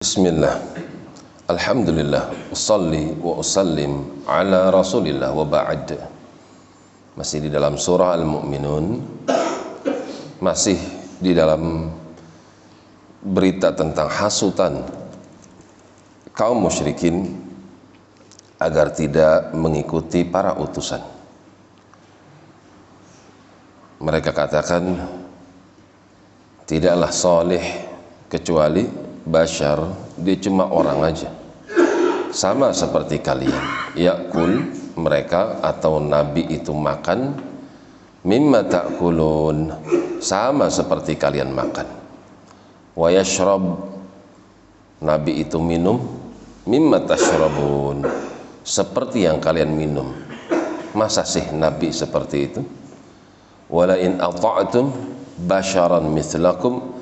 Bismillah. Alhamdulillah. Usalli wa usallim ala rasulillah wa ba'd. Masih di dalam surah Al-Mu'minun. Masih di dalam berita tentang hasutan kaum musyrikin agar tidak mengikuti para utusan. Mereka katakan tidaklah soleh kecuali bashar dia cuma orang aja. Sama seperti kalian. Yakul mereka atau nabi itu makan mimma ta'kulun. Sama seperti kalian makan. Wa yashrab nabi itu minum mimma tashrabun. Seperti yang kalian minum. Masa sih nabi seperti itu? Wala in ata'tum basharan mithlakum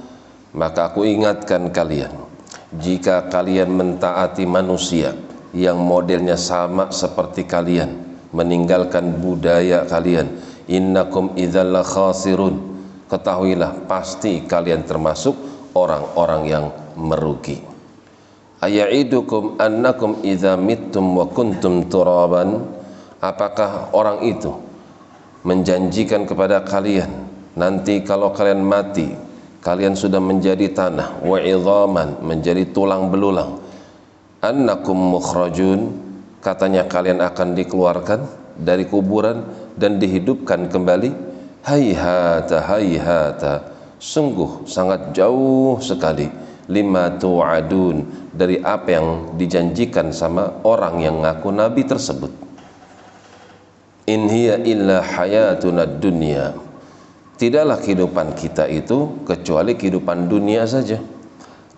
maka aku ingatkan kalian jika kalian mentaati manusia yang modelnya sama seperti kalian meninggalkan budaya kalian innakum idzalla khasirun ketahuilah pasti kalian termasuk orang-orang yang merugi. Aya'idukum annakum idza mittum wa kuntum turaban apakah orang itu menjanjikan kepada kalian nanti kalau kalian mati kalian sudah menjadi tanah wa idhaman menjadi tulang belulang. Annakum mukhrajun katanya kalian akan dikeluarkan dari kuburan dan dihidupkan kembali. Hayhata hayhata sungguh sangat jauh sekali. Lima tu'adun dari apa yang dijanjikan sama orang yang ngaku nabi tersebut. In hiya illa hayatuna dunya tidaklah kehidupan kita itu kecuali kehidupan dunia saja.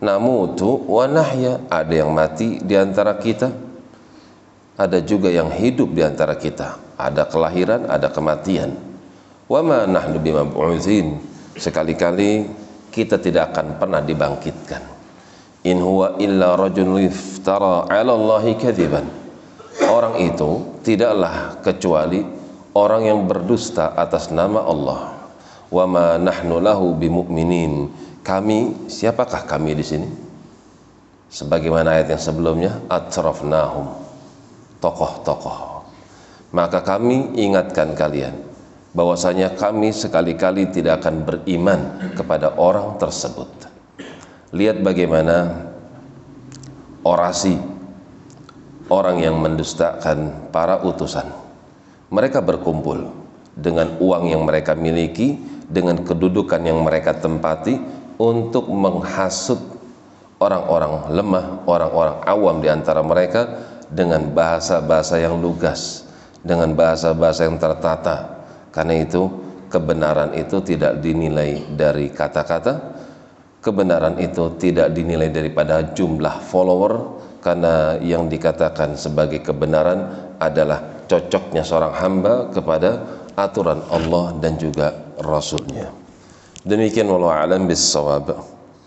Namutu wa nahya ada yang mati di antara kita. Ada juga yang hidup di antara kita. Ada kelahiran ada kematian. Wa nahnu bimab'utsin sekali-kali kita tidak akan pernah dibangkitkan. In illa rajulun iftara 'ala Allahi orang itu tidaklah kecuali orang yang berdusta atas nama Allah wa ma nahnu lahu bimu'minin. Kami siapakah kami di sini? Sebagaimana ayat yang sebelumnya atrafnahum. Tokoh-tokoh. Maka kami ingatkan kalian bahwasanya kami sekali-kali tidak akan beriman kepada orang tersebut. Lihat bagaimana orasi orang yang mendustakan para utusan. Mereka berkumpul dengan uang yang mereka miliki dengan kedudukan yang mereka tempati untuk menghasut orang-orang lemah, orang-orang awam di antara mereka dengan bahasa-bahasa yang lugas, dengan bahasa-bahasa yang tertata. Karena itu kebenaran itu tidak dinilai dari kata-kata, kebenaran itu tidak dinilai daripada jumlah follower karena yang dikatakan sebagai kebenaran adalah cocoknya seorang hamba kepada aturan Allah dan juga Rasulnya. Demikian walau alam bis.